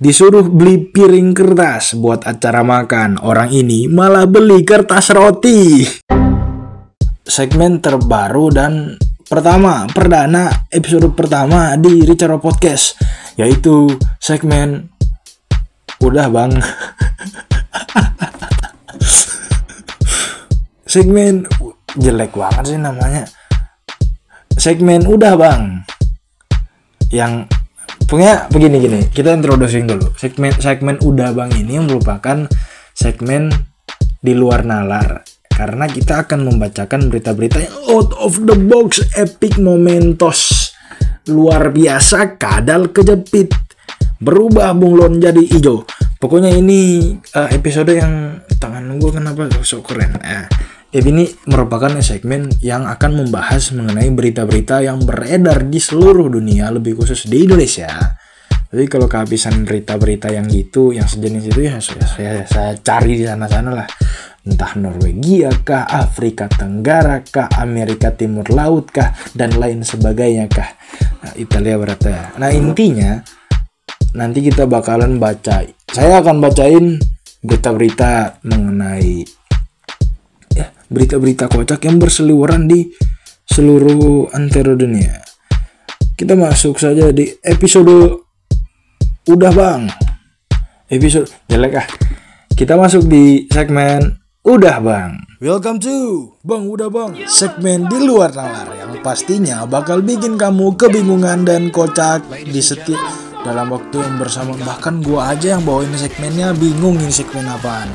Disuruh beli piring kertas buat acara makan, orang ini malah beli kertas roti. Segmen terbaru dan pertama, perdana episode pertama di Richard Podcast, yaitu segmen Udah Bang. segmen jelek banget sih namanya. Segmen Udah Bang. Yang Pokoknya begini gini, kita introducing dulu. Segmen segmen udah bang ini merupakan segmen di luar nalar karena kita akan membacakan berita-berita yang out of the box, epic momentos, luar biasa, kadal kejepit, berubah bunglon jadi hijau. Pokoknya ini uh, episode yang tangan gue kenapa sok keren. Eh, ini merupakan segmen yang akan membahas mengenai berita-berita yang beredar di seluruh dunia, lebih khusus di Indonesia. Jadi kalau kehabisan berita-berita yang gitu, yang sejenis itu ya saya, saya, saya cari di sana-sana lah. Entah Norwegia kah, Afrika Tenggara kah, Amerika Timur Laut kah, dan lain sebagainya kah. Nah, Italia berarti ya. Nah intinya, nanti kita bakalan baca. Saya akan bacain berita-berita mengenai berita-berita kocak yang berseliweran di seluruh antero dunia. Kita masuk saja di episode udah bang. Episode jelek ah. Kita masuk di segmen udah bang. Welcome to Bang Udah Bang Segmen di luar nalar yang pastinya bakal bikin kamu kebingungan dan kocak di setiap dalam waktu yang bersama Bahkan gua aja yang bawain segmennya bingung ini segmen apaan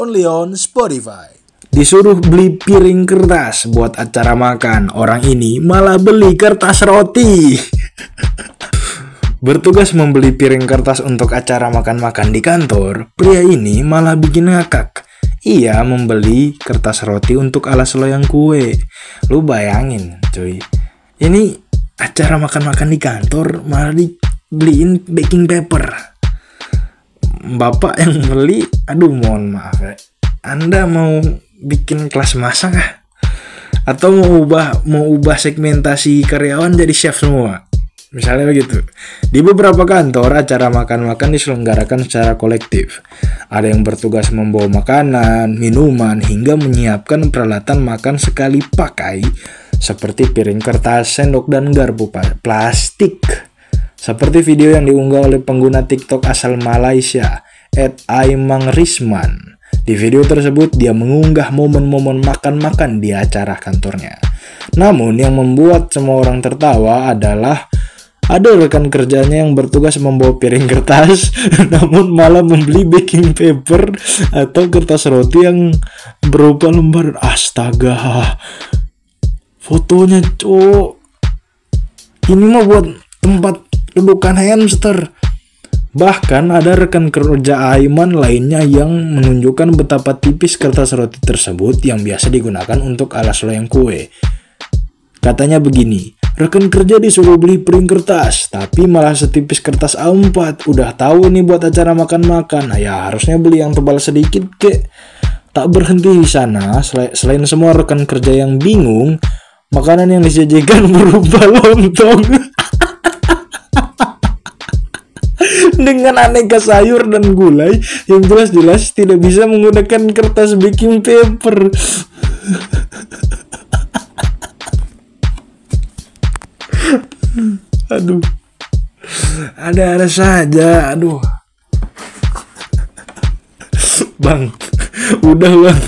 Only on Spotify Disuruh beli piring kertas buat acara makan, orang ini malah beli kertas roti. Bertugas membeli piring kertas untuk acara makan-makan di kantor, pria ini malah bikin ngakak. Ia membeli kertas roti untuk alas loyang kue. Lu bayangin, cuy. Ini acara makan-makan di kantor malah dibeliin baking paper. Bapak yang beli, aduh mohon maaf ya. Anda mau bikin kelas masak kah? Atau mau ubah mau ubah segmentasi karyawan jadi chef semua? Misalnya begitu. Di beberapa kantor, acara makan-makan diselenggarakan secara kolektif. Ada yang bertugas membawa makanan, minuman, hingga menyiapkan peralatan makan sekali pakai seperti piring kertas, sendok, dan garpu plastik. Seperti video yang diunggah oleh pengguna TikTok asal Malaysia, Ed Aimang Risman. Di video tersebut, dia mengunggah momen-momen makan-makan di acara kantornya. Namun, yang membuat semua orang tertawa adalah ada rekan kerjanya yang bertugas membawa piring kertas, namun malah membeli baking paper atau kertas roti yang berupa lembar. Astaga, fotonya cowok. Ini mah buat tempat dudukan hamster. Bahkan ada rekan kerja Aiman lainnya yang menunjukkan betapa tipis kertas roti tersebut yang biasa digunakan untuk alas loyang kue. Katanya begini, rekan kerja disuruh beli piring kertas, tapi malah setipis kertas A4. Udah tahu nih buat acara makan-makan, nah ya harusnya beli yang tebal sedikit kek. Tak berhenti di sana, selain semua rekan kerja yang bingung, makanan yang disajikan berupa lontong. Dengan aneka sayur dan gulai yang jelas-jelas tidak bisa menggunakan kertas baking paper. aduh. Ada-ada saja, aduh. Bang, udah bang.